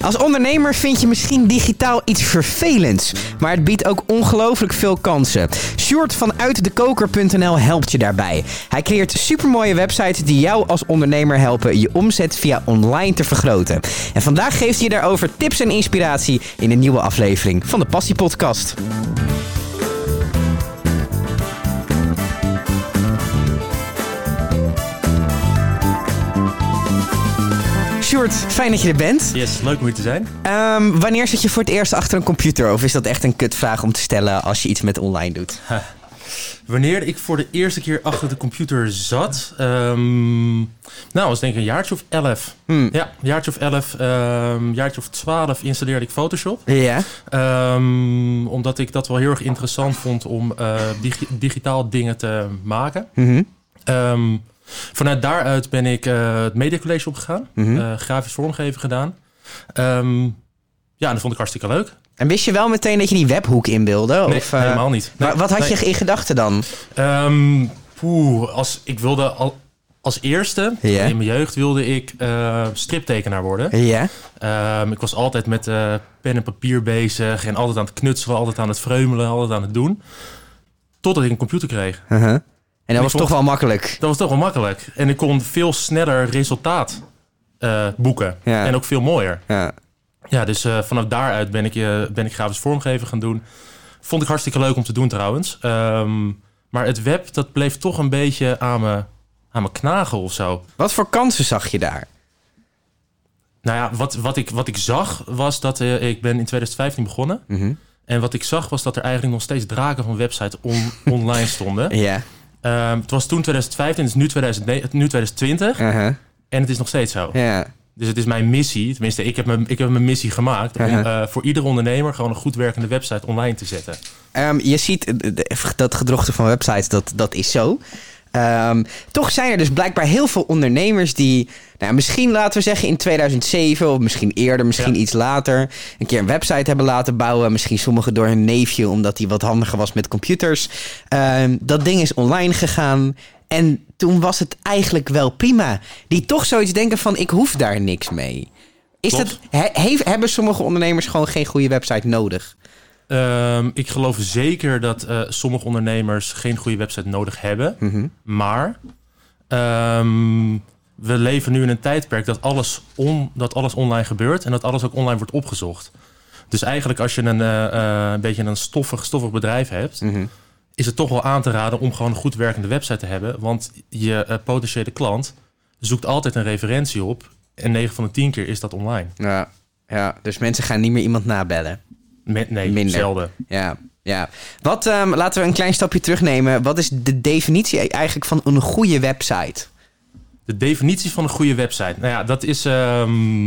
Als ondernemer vind je misschien digitaal iets vervelends, maar het biedt ook ongelooflijk veel kansen. Sjoerd van uitdekoker.nl helpt je daarbij. Hij creëert supermooie websites die jou als ondernemer helpen je omzet via online te vergroten. En vandaag geeft hij daarover tips en inspiratie in een nieuwe aflevering van de Passie Podcast. Sjoerd, fijn dat je er bent. Yes, leuk om hier te zijn. Ehm, wanneer zit je voor het eerst achter een computer? Of is dat echt een kutvraag om te stellen als je iets met online doet? Wanneer ik voor de eerste keer achter de computer zat, um, nou, was denk ik een jaartje of elf. Hmm. Ja, een jaartje of elf, um, jaartje of twaalf installeerde ik Photoshop. Ja. Um, omdat ik dat wel heel erg interessant vond om uh, digi digitaal dingen te maken. Mhm. Vanuit daaruit ben ik uh, het Media College opgegaan, Mhm. uh, grafisch vormgeven gedaan. ja, dat vond ik hartstikke leuk. En wist je wel meteen dat je die webhoek inbeelde? Nee, of, uh, helemaal niet. Nee, maar wat had nee. je in gedachten dan? Um, poeh, als, ik wilde al, als eerste, in mijn jeugd, wilde ik uh, striptekenaar worden. Ja. Um, ik was altijd met uh, pen en papier bezig en altijd aan het knutselen, altijd aan het vreumelen, altijd aan het doen. Totdat ik een computer kreeg. Uh -huh. En dat was toch wel makkelijk. Dat was toch wel makkelijk. En ik kon veel sneller resultaat uh, boeken. Ja. En ook veel mooier. Ja. Ja, dus uh, vanaf daaruit ben ik, uh, ben ik grafisch vormgeven gaan doen. Vond ik hartstikke leuk om te doen trouwens. Um, maar het web, dat bleef toch een beetje aan me, aan me knagen of zo. Wat voor kansen zag je daar? Nou ja, wat, wat, ik, wat ik zag was dat uh, ik ben in 2015 begonnen. Mm -hmm. En wat ik zag was dat er eigenlijk nog steeds draken van websites on, online stonden. Ja. Um, het was toen 2015, het is nu, 2009, nu 2020. Uh -huh. En het is nog steeds zo. Dus het is mijn missie, tenminste, ik heb mijn, ik heb mijn missie gemaakt om Uh-huh. uh, voor iedere ondernemer gewoon een goed werkende website online te zetten. Um, je ziet dat gedrochten van websites, dat, dat is zo. Um, toch zijn er dus blijkbaar heel veel ondernemers die, nou, misschien laten we zeggen in 2007 of misschien eerder, misschien ja. iets later, een keer een website hebben laten bouwen. Misschien sommigen door hun neefje, omdat hij wat handiger was met computers. Um, dat ding is online gegaan. En toen was het eigenlijk wel prima. Die toch zoiets denken van, ik hoef daar niks mee. Is dat, he, hebben sommige ondernemers gewoon geen goede website nodig? Um, ik geloof zeker dat uh, sommige ondernemers geen goede website nodig hebben. Mm -hmm. Maar um, we leven nu in een tijdperk dat alles, on, dat alles online gebeurt en dat alles ook online wordt opgezocht. Dus eigenlijk als je een, uh, uh, een beetje een stoffig, stoffig bedrijf hebt, mm -hmm. is het toch wel aan te raden om gewoon een goed werkende website te hebben. Want je potentiële klant zoekt altijd een referentie op. En 9 van de 10 keer is dat online. Ja, ja dus mensen gaan niet meer iemand nabellen. Met, nee, Minder. zelden. Ja, ja. Wat, um, laten we een klein stapje terugnemen. Wat is de definitie eigenlijk van een goede website? De definitie van een goede website? Nou ja, dat is um,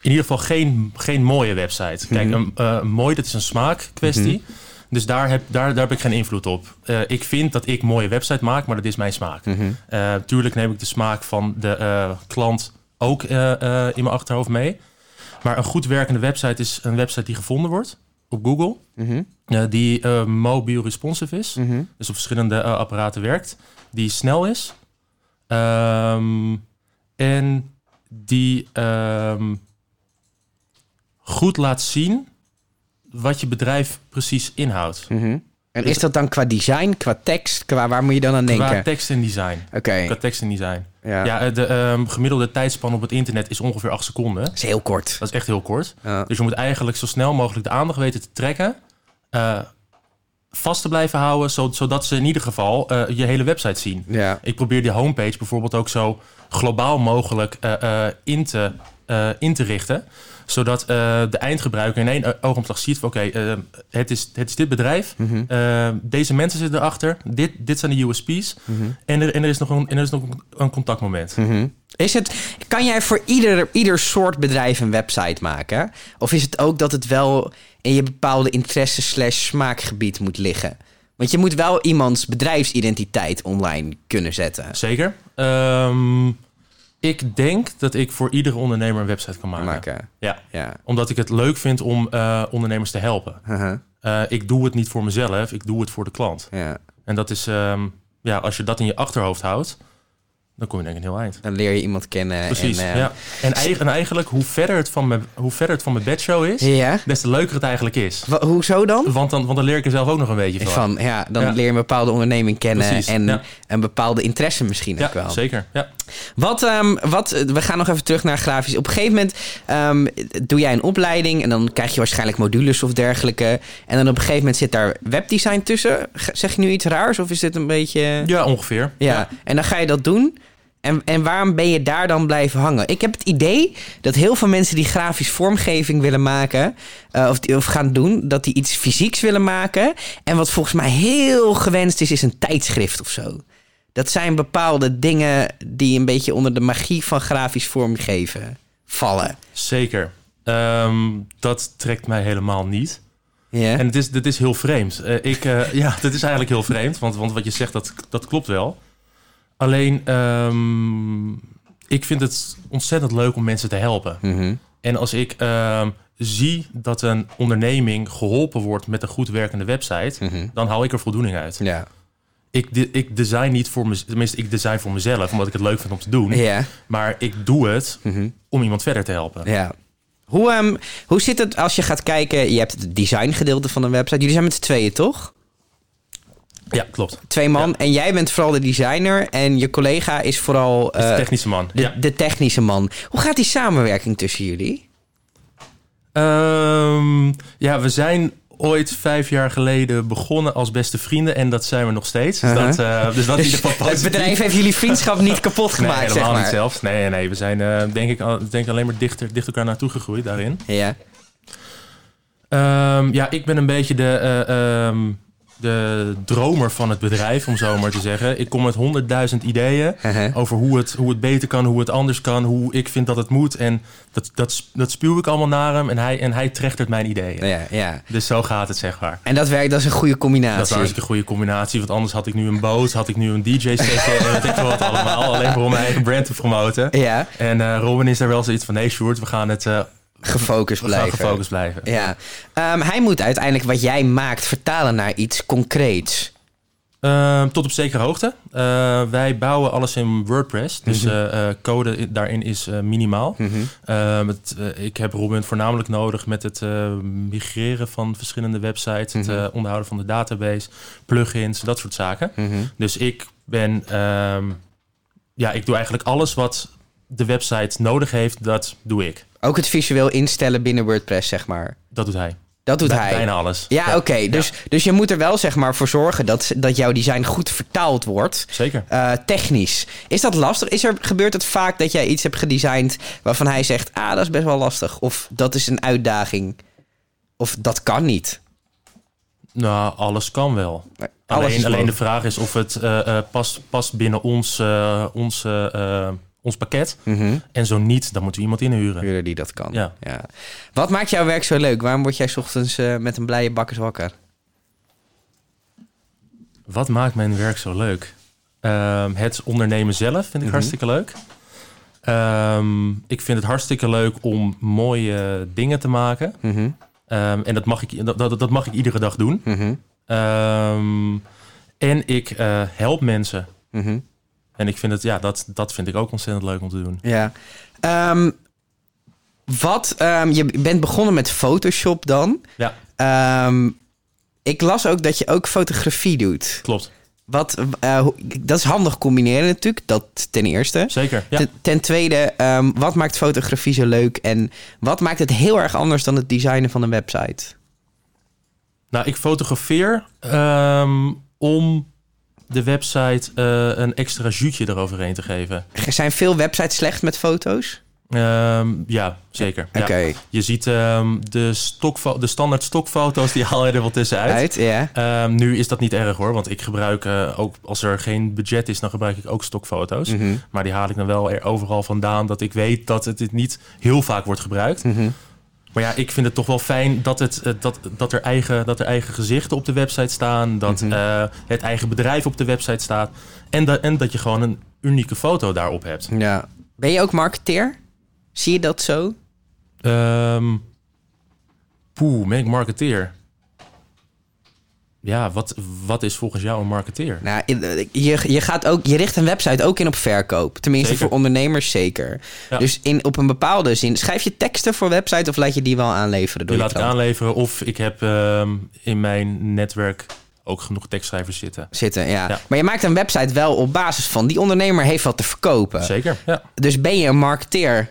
in ieder geval geen, geen mooie website. Kijk, Mhm. een, uh, mooi, dat is een smaakkwestie. Dus daar heb, daar, daar heb ik geen invloed op. Uh, ik vind dat ik mooie website maak, maar dat is mijn smaak. Mhm. Uh, tuurlijk neem ik de smaak van de klant ook in mijn achterhoofd mee. Maar een goed werkende website is een website die gevonden wordt op Google. Mhm. die mobile responsive is. Mhm. Dus op verschillende apparaten werkt. Die snel is. Um, en die um, goed laat zien wat je bedrijf precies inhoudt. Mhm. En is dat dan qua design, qua tekst, qua waar moet je dan aan denken? Qua tekst en design. Oké. Okay. Qua tekst en design. Ja, ja de um, gemiddelde tijdspan op het internet is ongeveer 8 seconden. Dat is heel kort. Dat is echt heel kort. Ja. Dus je moet eigenlijk zo snel mogelijk de aandacht weten te trekken. Uh, vast te blijven houden, zodat ze in ieder geval uh, je hele website zien. Ja. Ik probeer die homepage bijvoorbeeld ook zo globaal mogelijk uh, in, te, in te richten zodat uh, de eindgebruiker in één oogopslag ziet van... oké, okay, uh, het, is, het is dit bedrijf, Mhm. mm -hmm. uh, deze mensen zitten erachter... dit, dit zijn de USP's Mhm. mm -hmm. en, er, en, er is nog een, en er is nog een contactmoment. Mm -hmm. Is het, kan jij voor ieder, ieder soort bedrijf een website maken? Of is het ook dat het wel in je bepaalde interesse slash smaakgebied moet liggen? Want je moet wel iemands bedrijfsidentiteit online kunnen zetten. Zeker. Um, ik denk dat ik voor iedere ondernemer een website kan maken. maken. Ja. ja. Omdat ik het leuk vind om uh, ondernemers te helpen. Uh -huh. uh, ik doe het niet voor mezelf, ik doe het voor de klant. Ja. En dat is, um, ja, als je dat in je achterhoofd houdt, dan kom je denk ik een heel eind. Dan leer je iemand kennen. Precies, en, eh, ja. En, eigen- en eigenlijk, hoe verder het van mijn, hoe verder het van mijn bedshow is, ja. des te leuker het eigenlijk is. Hoezo dan? Want dan, want dan leer ik er zelf ook nog een beetje van. Van, ja, dan Ja. leer je een bepaalde onderneming kennen Precies, en een bepaalde interesse misschien ook Ja, wel. zeker. Ja. Wat, ehm, wat, we gaan nog even terug naar grafisch. Op een gegeven moment ehm, doe jij een opleiding en dan krijg je waarschijnlijk modules of dergelijke. En dan op een gegeven moment zit daar webdesign tussen. Zeg je nu iets raars of is dit een beetje... ja, ongeveer. Ja, en dan ga je dat doen. En, en waarom ben je daar dan blijven hangen? Ik heb het idee dat heel veel mensen die grafisch vormgeving willen maken, eh, of, of gaan doen, dat die iets fysieks willen maken. En wat volgens mij heel gewenst is, is een tijdschrift of zo. Dat zijn bepaalde dingen die een beetje onder de magie van grafisch vormgeven vallen. Zeker. Ehm, dat trekt mij helemaal niet. Ja? En het is, dit is heel vreemd. Eh, ik, eh, ja, dit is eigenlijk heel vreemd, want, want wat je zegt, dat, dat klopt wel. Alleen, ehm, ik vind het ontzettend leuk om mensen te helpen. Mhm. En als ik ehm, zie dat een onderneming geholpen wordt met een goed werkende website, Mhm. dan hou ik er voldoening uit. Ja. Ik, de- ik design niet voor mezelf, tenminste, ik design voor mezelf, omdat ik het leuk vind om te doen. Ja. Maar ik doe het Mhm. om iemand verder te helpen. Ja. Hoe, ehm, hoe zit het als je gaat kijken? Je hebt het designgedeelte van een website. Jullie zijn met z'n tweeën, toch? Ja, klopt. Twee man. En jij bent vooral de designer. En je collega is vooral is de eh, technische man. de, ja. de technische man. Hoe gaat die samenwerking tussen jullie? Ehm, ja, we zijn ooit vijf jaar geleden begonnen als beste vrienden. En dat zijn we nog steeds. Dus Uh-huh. dat, eh, dus dat is in ieder geval het bedrijf heeft jullie vriendschap niet kapot Nee, gemaakt, helemaal zeg maar. niet zelfs. Nee, nee, we zijn eh, denk ik denk alleen maar dichter, dichter elkaar naartoe gegroeid daarin. Ja. Ehm, ja, ik ben een beetje de, eh, ehm, de dromer van het bedrijf, om zo maar te zeggen. Ik kom met honderdduizend ideeën Uh-huh. over hoe het, hoe het beter kan, hoe het anders kan, hoe ik vind dat het moet. En dat, dat, dat spuw ik allemaal naar hem en hij, en hij trechtert mijn ideeën. Ja, ja. Dus zo gaat het, zeg maar. En dat werkt, dat is een goede combinatie. Dat is een goede combinatie, want anders had ik nu een boot, had ik nu een en weet ik wat allemaal. Alleen voor om mijn eigen brand te promoten. Ja, En eh, Robin is daar wel zoiets van, nee Sjoerd, we gaan het eh, gefocust blijven. gefocust blijven. Ja. Ehm, hij moet uiteindelijk wat jij maakt vertalen naar iets concreets. Ehm, tot op zekere hoogte. Eh, wij bouwen alles in WordPress. Dus Mhm. eh, eh, code daarin is minimaal. Ehm, het, ik heb Robin voornamelijk nodig met het migreren van verschillende websites. Het Mhm. onderhouden van de database, plugins, dat soort zaken. Mhm. Dus ik ben... ja, ik doe eigenlijk alles wat de website nodig heeft, dat doe ik. Ook het visueel instellen binnen WordPress, zeg maar. Dat doet hij. Dat doet Bij- hij. Bijna alles. Ja, oké. Dus, ja. dus je moet er wel zeg maar voor zorgen dat, dat jouw design goed vertaald wordt. Zeker. eh, technisch. Is dat lastig? Is er, gebeurt het vaak dat jij iets hebt gedesigned waarvan hij zegt: Ah, dat is best wel lastig. Of dat is een uitdaging. Of dat kan niet. Nou, alles kan wel. Maar Alleen, alleen de vraag is of het eh, eh, past, past binnen ons, eh, ons, pakket. Mhm. En zo niet, dan moeten we iemand inhuren. Huurder die dat kan. Ja. Wat maakt jouw werk zo leuk? Waarom word jij 's ochtends eh, met een blije bakkers wakker? Wat maakt mijn werk zo leuk? Ehm, het ondernemen zelf vind ik Mhm. hartstikke leuk. Ehm, ik vind het hartstikke leuk om mooie dingen te maken. Mhm. Ehm, en dat mag, ik, dat, dat, dat mag ik iedere dag doen. En ik eh, help mensen. En ik vind het, ja, dat, dat vind ik ook ontzettend leuk om te doen. Ja. Ehm, wat, ehm, je bent begonnen met Photoshop dan. Ja, Ehm, ik las ook dat je ook fotografie doet. klopt. Wat, eh, dat is handig combineren natuurlijk, dat ten eerste. Zeker. Ja. Ten, ten tweede, wat maakt fotografie zo leuk en wat maakt het heel erg anders dan het designen van een website? Nou, ik fotografeer om de website eh, een extra juutje eroverheen te geven. Zijn veel websites slecht met foto's? Ehm, ja, zeker. Ja. Je ziet ehm, de, de standaard stokfoto's, die haal je er wel tussenuit. uit, ja. Ehm, nu is dat niet erg hoor, want ik gebruik eh, ook als er geen budget is, dan gebruik ik ook stokfoto's. Mhm, Maar die haal ik dan wel er overal vandaan dat ik weet dat het niet heel vaak wordt gebruikt. mhm. Maar ja, ik vind het toch wel fijn dat, het, eh, dat, dat, er, eigen, dat er eigen gezichten op de website staan. Dat Mhm. eh, het eigen bedrijf op de website staat. En, dat en dat je gewoon een unieke foto daarop hebt. Ja. Ben je ook marketeer? Zie je dat zo? Ehm poeh, ben ik marketeer? Ja, wat, wat is volgens jou een marketeer? Nou, je, je, gaat ook, je richt een website ook in op verkoop. Tenminste, Zeker. voor ondernemers zeker. Ja. Dus in, op een bepaalde zin. Schrijf je teksten voor website of laat je die wel aanleveren door Die je laat ik klant? aanleveren of ik heb ehm, in mijn netwerk ook genoeg tekstschrijvers zitten. Zitten, ja. Ja. Maar je maakt een website wel op basis van die ondernemer heeft wat te verkopen. Zeker, ja. Dus ben je een marketeer?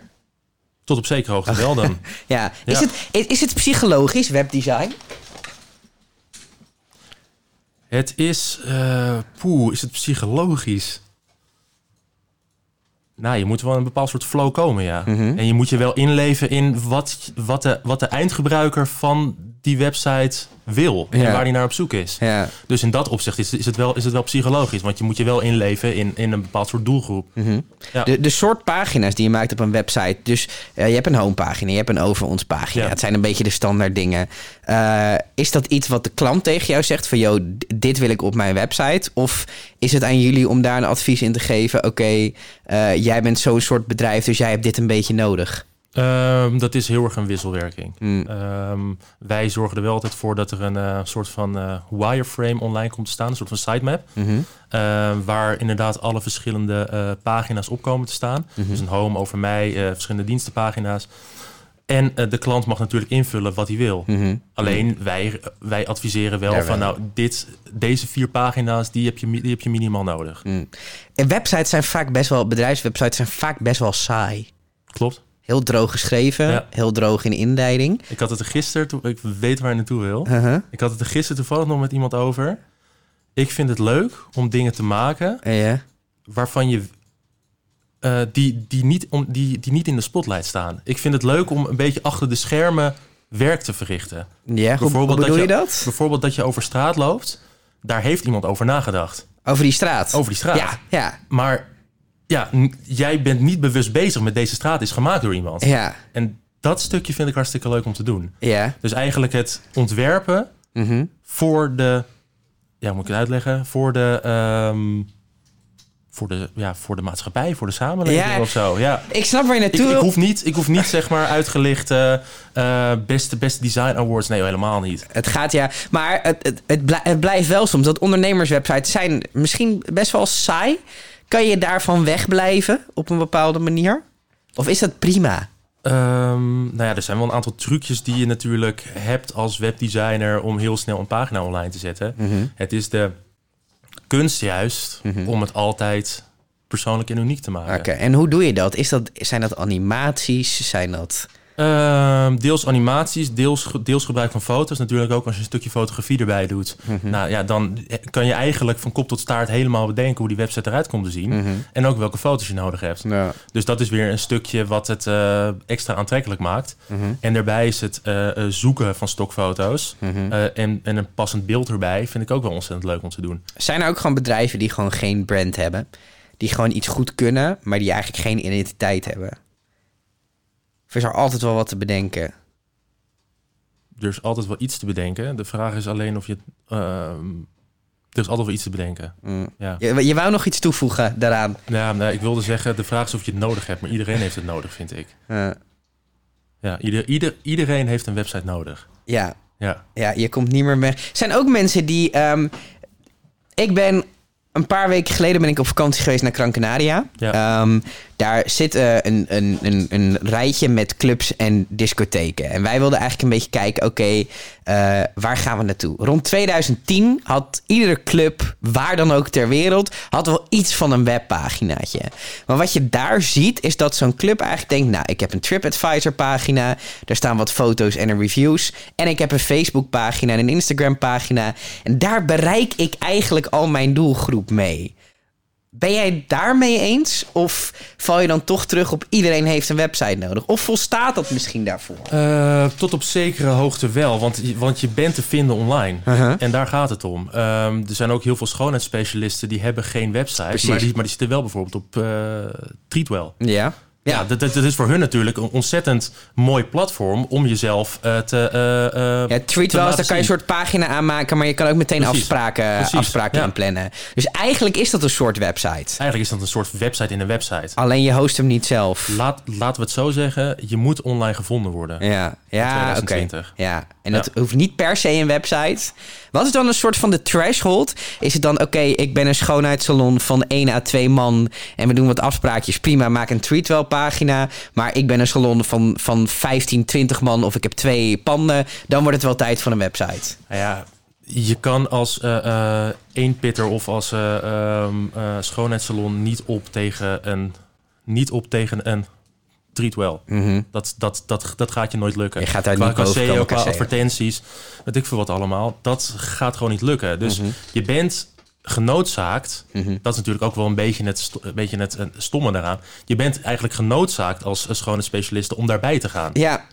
Tot op zekere hoogte wel dan. Ja. Is. Het, is, is het psychologisch, webdesign? Het is, eh poeh, is het psychologisch? Nou, je moet wel in een bepaald soort flow komen, ja. Mhm. En je moet je wel inleven in wat, wat, de, wat de eindgebruiker van die website wil. Ja. En waar die naar op zoek is. Ja. Dus in dat opzicht is, is, het wel, is het wel psychologisch. Want je moet je wel inleven in, in een bepaald soort doelgroep. Mhm. Ja. De, de soort pagina's die je maakt op een website. Dus je hebt een homepagina, je hebt een over ons pagina. Ja. Het zijn een beetje de standaard dingen. Eh, is dat iets wat de klant tegen jou zegt van... joh, dit wil ik op mijn website? Of is het aan jullie om daar een advies in te geven? Oké, eh, jij bent zo'n soort bedrijf, dus jij hebt dit een beetje nodig. Ehm, dat is heel erg een wisselwerking. Mm. Ehm, wij zorgen er wel altijd voor dat er een eh, soort van eh, wireframe online komt te staan. Een soort van sitemap. Mhm. eh, waar inderdaad alle verschillende eh, pagina's op komen te staan. Mhm. Dus een home over mij, verschillende dienstenpagina's. En de klant mag natuurlijk invullen wat hij wil. Mhm. Alleen wij, wij adviseren wel Ja, van nou, dit, deze vier pagina's, die heb, je, die heb je minimaal nodig. Mm. En websites zijn vaak best wel... bedrijfswebsites zijn vaak best wel saai. Klopt. Heel droog geschreven, Ja. heel droog in de inleiding. Ik had het er gisteren, ik weet waar je naartoe wil. Uh-huh. Ik had het er gisteren toevallig nog met iemand over. Ik vind het leuk om dingen te maken Ja. waarvan je. eh, die, die, niet om, die, die niet in de spotlight staan. Ik vind het leuk om een beetje achter de schermen werk te verrichten. Ja, hoe, hoe Bijvoorbeeld bedoel dat je je- dat? Bijvoorbeeld dat je over straat loopt. Daar heeft iemand over nagedacht. Over die straat. Over die straat. Ja, ja, Maar ja, jij bent niet bewust bezig met deze straat is gemaakt door iemand. ja, En dat stukje vind ik hartstikke leuk om te doen. ja. Dus eigenlijk het ontwerpen Mhm. voor de, ja, moet ik het uitleggen? Voor de, ehm, voor de, ja, voor de maatschappij, voor de samenleving Ja. of zo. Ja. Ik snap waar je Ik, naartoe ik, wil. hoef niet, ik hoef niet zeg maar uitgelicht eh, beste, beste design awards. Nee, helemaal niet. Het gaat ja, maar het, het, het blijft wel soms dat ondernemerswebsites zijn misschien best wel saai. Kan je daarvan wegblijven op een bepaalde manier? Of is dat prima? Ehm, nou ja, er zijn wel een aantal trucjes die je natuurlijk hebt als webdesigner om heel snel een pagina online te zetten. Het is de kunst juist om het altijd persoonlijk en uniek te maken. Oké, en hoe doe je dat? Is dat? Zijn dat animaties? Zijn dat... Ehm, deels animaties, deels, deels gebruik van foto's. Natuurlijk ook als je een stukje fotografie erbij doet. Nou ja, dan kan je eigenlijk van kop tot staart helemaal bedenken hoe die website eruit komt te zien. En ook welke foto's je nodig hebt. Ja. Dus dat is weer een stukje wat het eh, extra aantrekkelijk maakt. En daarbij is het eh, eh, zoeken van stokfoto's en, en een passend beeld erbij vind ik ook wel ontzettend leuk om te doen. Zijn er ook gewoon bedrijven die gewoon geen brand hebben? Die gewoon iets goed kunnen, maar die eigenlijk geen identiteit hebben? Of is er altijd wel wat te bedenken? Er is altijd wel iets te bedenken. De vraag is alleen of je... ehm, er is altijd wel iets te bedenken. Mm. Ja. Je, je wou nog iets toevoegen daaraan? Ja, nou, ik wilde zeggen, de vraag is of je het nodig hebt. Maar iedereen heeft het nodig, vind ik. Ja, ieder, ieder, iedereen heeft een website nodig. ja, Ja, Ja, je komt niet meer weg. Er zijn ook mensen die. ehm, ik ben. Een paar weken geleden ben ik op vakantie geweest naar Gran Canaria. Ja. Ehm, daar zit eh, een, een, een, een rijtje met clubs en discotheken. En wij wilden eigenlijk een beetje kijken, oké, eh, waar gaan we naartoe? Rond 2010 had iedere club, waar dan ook ter wereld, had wel iets van een webpaginaatje. Maar wat je daar ziet, is dat zo'n club eigenlijk denkt, nou, ik heb een TripAdvisor pagina, daar staan wat foto's en reviews. En ik heb een Facebook pagina en een Instagram pagina. En daar bereik ik eigenlijk al mijn doelgroep mee. Ben jij daarmee eens? Of val je dan toch terug op iedereen heeft een website nodig? Of volstaat dat misschien daarvoor? Eh, tot op zekere hoogte wel, want, je- want je bent te vinden online. Uh-huh. En daar gaat het om. Ehm, er zijn ook heel veel schoonheidsspecialisten die hebben geen website, maar die, maar die zitten wel bijvoorbeeld op eh Treatwell. Ja. Ja, dat, dat, is voor hun natuurlijk een ontzettend mooi platform om jezelf eh, te. eh, Ja, te tweet wel eens, laten dan kan je een soort pagina aanmaken, maar je kan ook meteen Precies. afspraken, Precies, afspraken ja. inplannen. Dus eigenlijk is dat een soort website. Eigenlijk is dat een soort website in een website. Alleen je host hem niet zelf. Laat, laten we het zo zeggen, je moet online gevonden worden. Ja, ja oké. 2020. Ja, en dat hoeft niet per se een website. Wat is dan een soort van de threshold? Is het dan, oké, ik ben een schoonheidssalon van 1 à 2 man... en we doen wat afspraakjes, prima, maak een tweetwell pagina... maar ik ben een salon van, van 15, 20 man of ik heb twee panden... dan wordt het wel tijd voor een website. Nou ja, je kan als eh eh eenpitter of als eh, eh, schoonheidssalon niet op tegen een, niet op tegen een well. Mhm. Dat, dat, dat, dat gaat je nooit lukken. Je gaat daar qua, niet qua boven SEO, komen qua advertenties, weet ik veel wat allemaal. Dat gaat gewoon niet lukken. Dus Mhm. je bent genoodzaakt, Mhm. dat is natuurlijk ook wel een beetje het, een beetje het stomme daaraan. Je bent eigenlijk genoodzaakt als een schone specialist om daarbij te gaan. Ja,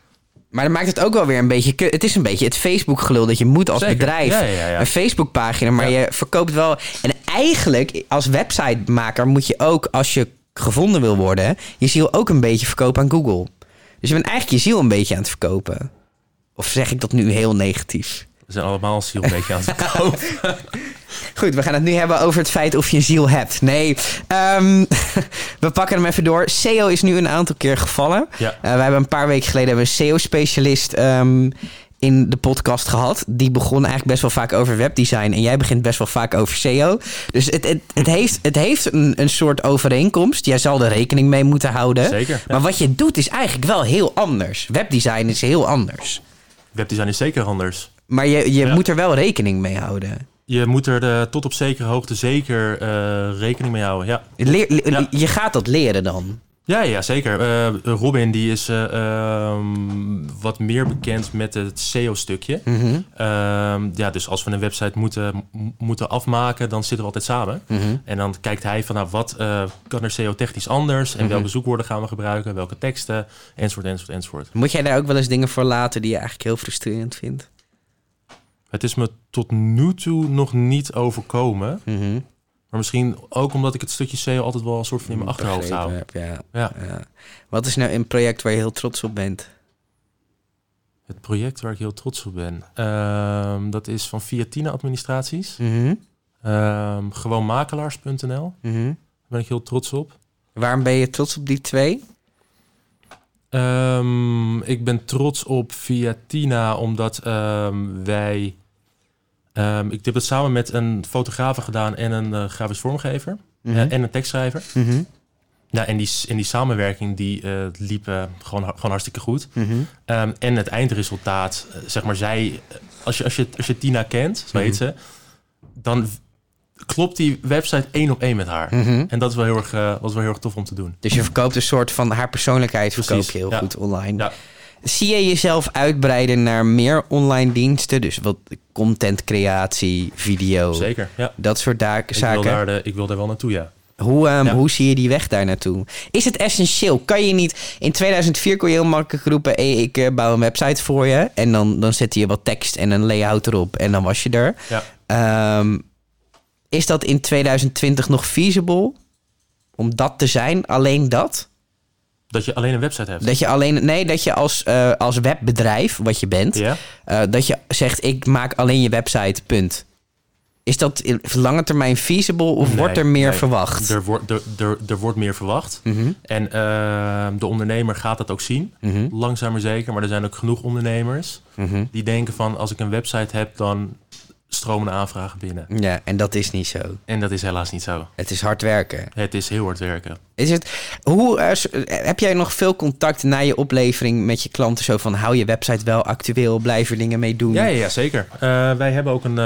maar dan maakt het ook wel weer een beetje... Het is een beetje het Facebook-gelul dat je moet als Zeker. bedrijf. Ja, ja, ja. Een Facebook-pagina, maar je verkoopt wel... En eigenlijk, als websitemaker moet je ook, als je gevonden wil worden... je ziel ook een beetje verkopen aan Google. Dus je bent eigenlijk je ziel een beetje aan het verkopen. Of zeg ik dat nu heel negatief? We zijn allemaal ziel een beetje aan het verkopen. Goed, we gaan het nu hebben over het feit of je een ziel hebt. Nee, ehm, we pakken hem even door. SEO is nu een aantal keer gevallen. Ja. Eh, we hebben een paar weken geleden hebben een SEO-specialist ehm, in de podcast gehad. Die begon eigenlijk best wel vaak over webdesign. En jij begint best wel vaak over SEO. Dus het, het, het heeft, het heeft een, een soort overeenkomst. Jij zal er rekening mee moeten houden. Zeker. ja. Maar wat je doet is eigenlijk wel heel anders. Webdesign is heel anders. Webdesign is zeker anders. Maar je, je Ja. moet er wel rekening mee houden. Je moet er eh, tot op zekere hoogte zeker eh, rekening mee houden. Ja, Leer, le- Ja. Je gaat dat leren dan. Ja, ja zeker. Eh, Robin die is eh, ehm, wat meer bekend met het SEO-stukje. Mhm, Ehm, ja, dus als we een website moeten, moeten afmaken, dan zitten we altijd samen. mhm. En dan kijkt hij van nou, wat eh, kan er SEO-technisch anders? En Mhm. welke zoekwoorden gaan we gebruiken? Welke teksten? Enzovoort, enzovoort, enzovoort. Moet jij daar ook wel eens dingen voor laten die je eigenlijk heel frustrerend vindt? Het is me tot nu toe nog niet overkomen. Maar misschien ook omdat ik het stukje SEO altijd wel een soort van in mijn achterhoofd hou. Heb, Ja, Ja. ja. Wat is nou een project waar je heel trots op bent? Het project waar ik heel trots op ben, ehm, dat is van Viatina Administraties. Mhm, Ehm gewoonmakelaars.nl. mhm. Daar ben ik heel trots op. Waarom ben je trots op die twee? Ehm, ik ben trots op Viatina omdat wij... ehm, ik heb het samen met een fotograaf gedaan en een eh, grafisch vormgever. Mhm. eh, en een tekstschrijver. Mhm, Ja, en, die, en die samenwerking die eh, liep gewoon, gewoon hartstikke goed. mhm. Ehm, en het eindresultaat, zeg maar, zij, als je, als je, als je Tina kent, zo heet Mhm. ze, dan klopt die website één op één met haar. Mhm. En dat is wel heel erg, was wel heel erg tof om te doen. Dus je verkoopt een soort van haar persoonlijkheid verkoop Precies, je heel ja. goed online. Ja. Zie je jezelf uitbreiden naar meer online diensten? Dus wat content creatie, video, Zeker, ja. dat soort da- Ik wil, zaken. daar de, ik wil daar wel naartoe, ja. Hoe, ehm, Ja. hoe zie je die weg daar naartoe? Is het essentieel? Kan je niet... In 2004 kon je heel makkelijk roepen... Hey, ik eh, bouw een website voor je. En dan, dan zette je wat tekst en een layout erop. En dan was je er. Ja. Ehm, is dat in 2020 nog feasible? Om dat te zijn? Alleen dat? Dat je alleen een website hebt. Dat je alleen... Nee, dat je als, eh, als webbedrijf, wat je bent... Eh, dat je zegt, ik maak alleen je website, punt. Is dat in lange termijn feasible of Nee, wordt er meer nee. verwacht? Er, wordt er, er, er wordt meer verwacht. Mhm, En ehm, de ondernemer gaat dat ook zien. mhm, Langzaam maar zeker. Maar er zijn ook genoeg ondernemers mhm. die denken van... als ik een website heb, dan stromen aanvragen binnen. Ja, en dat is niet zo. En dat is helaas niet zo. Het is hard werken. Het is heel hard werken. Is het, hoe, eh, eh, heb jij nog veel contact na je oplevering met je klanten? Zo van, hou je website wel actueel? Blijf er dingen mee doen? Ja, ja, zeker. Eh, wij hebben ook een,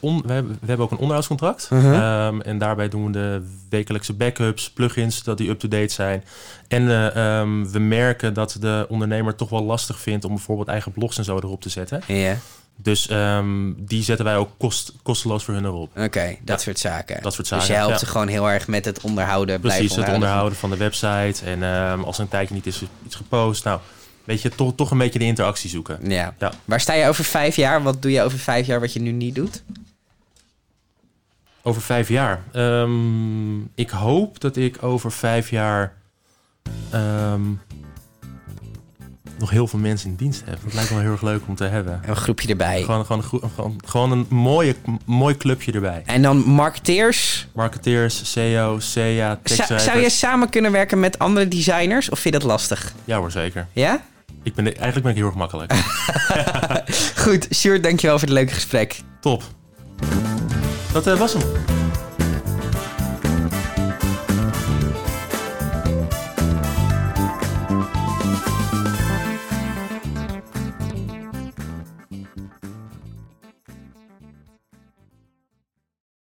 on- we hebben, we hebben ook een onderhoudscontract. Mhm. Ehm, en daarbij doen we de wekelijkse backups, plugins, dat die up-to-date zijn. En eh, ehm, we merken dat de ondernemer toch wel lastig vindt om bijvoorbeeld eigen blogs en zo erop te zetten. Ja, Dus ehm, die zetten wij ook kost, kosteloos voor hun erop. oké, dat Ja. soort zaken. Dat soort Dus je zaken, helpt ja. ze gewoon heel erg met het onderhouden. Precies, het onderhouden van de website. En ehm, als er een tijdje niet is iets gepost. Nou, weet je, toch, toch een beetje de interactie zoeken. Ja. Ja. Waar sta je over vijf jaar? Wat doe je over vijf jaar wat je nu niet doet? Over vijf jaar. Ehm, ik hoop dat ik over vijf jaar nog heel veel mensen in dienst heb. Dat lijkt me wel heel erg leuk om te hebben. Een groepje erbij. Gewoon, gewoon, een, gewoon, gewoon een mooie, mooi clubje erbij. En dan marketeers. Marketeers, SEO, SEA, Zou, zou je samen kunnen werken met andere designers? Of vind je dat lastig? Ja hoor, zeker. Ja? Ik ben, eigenlijk ben ik heel erg makkelijk. Goed, Sjoerd, dankjewel voor het leuke gesprek. Top. Dat eh, was hem.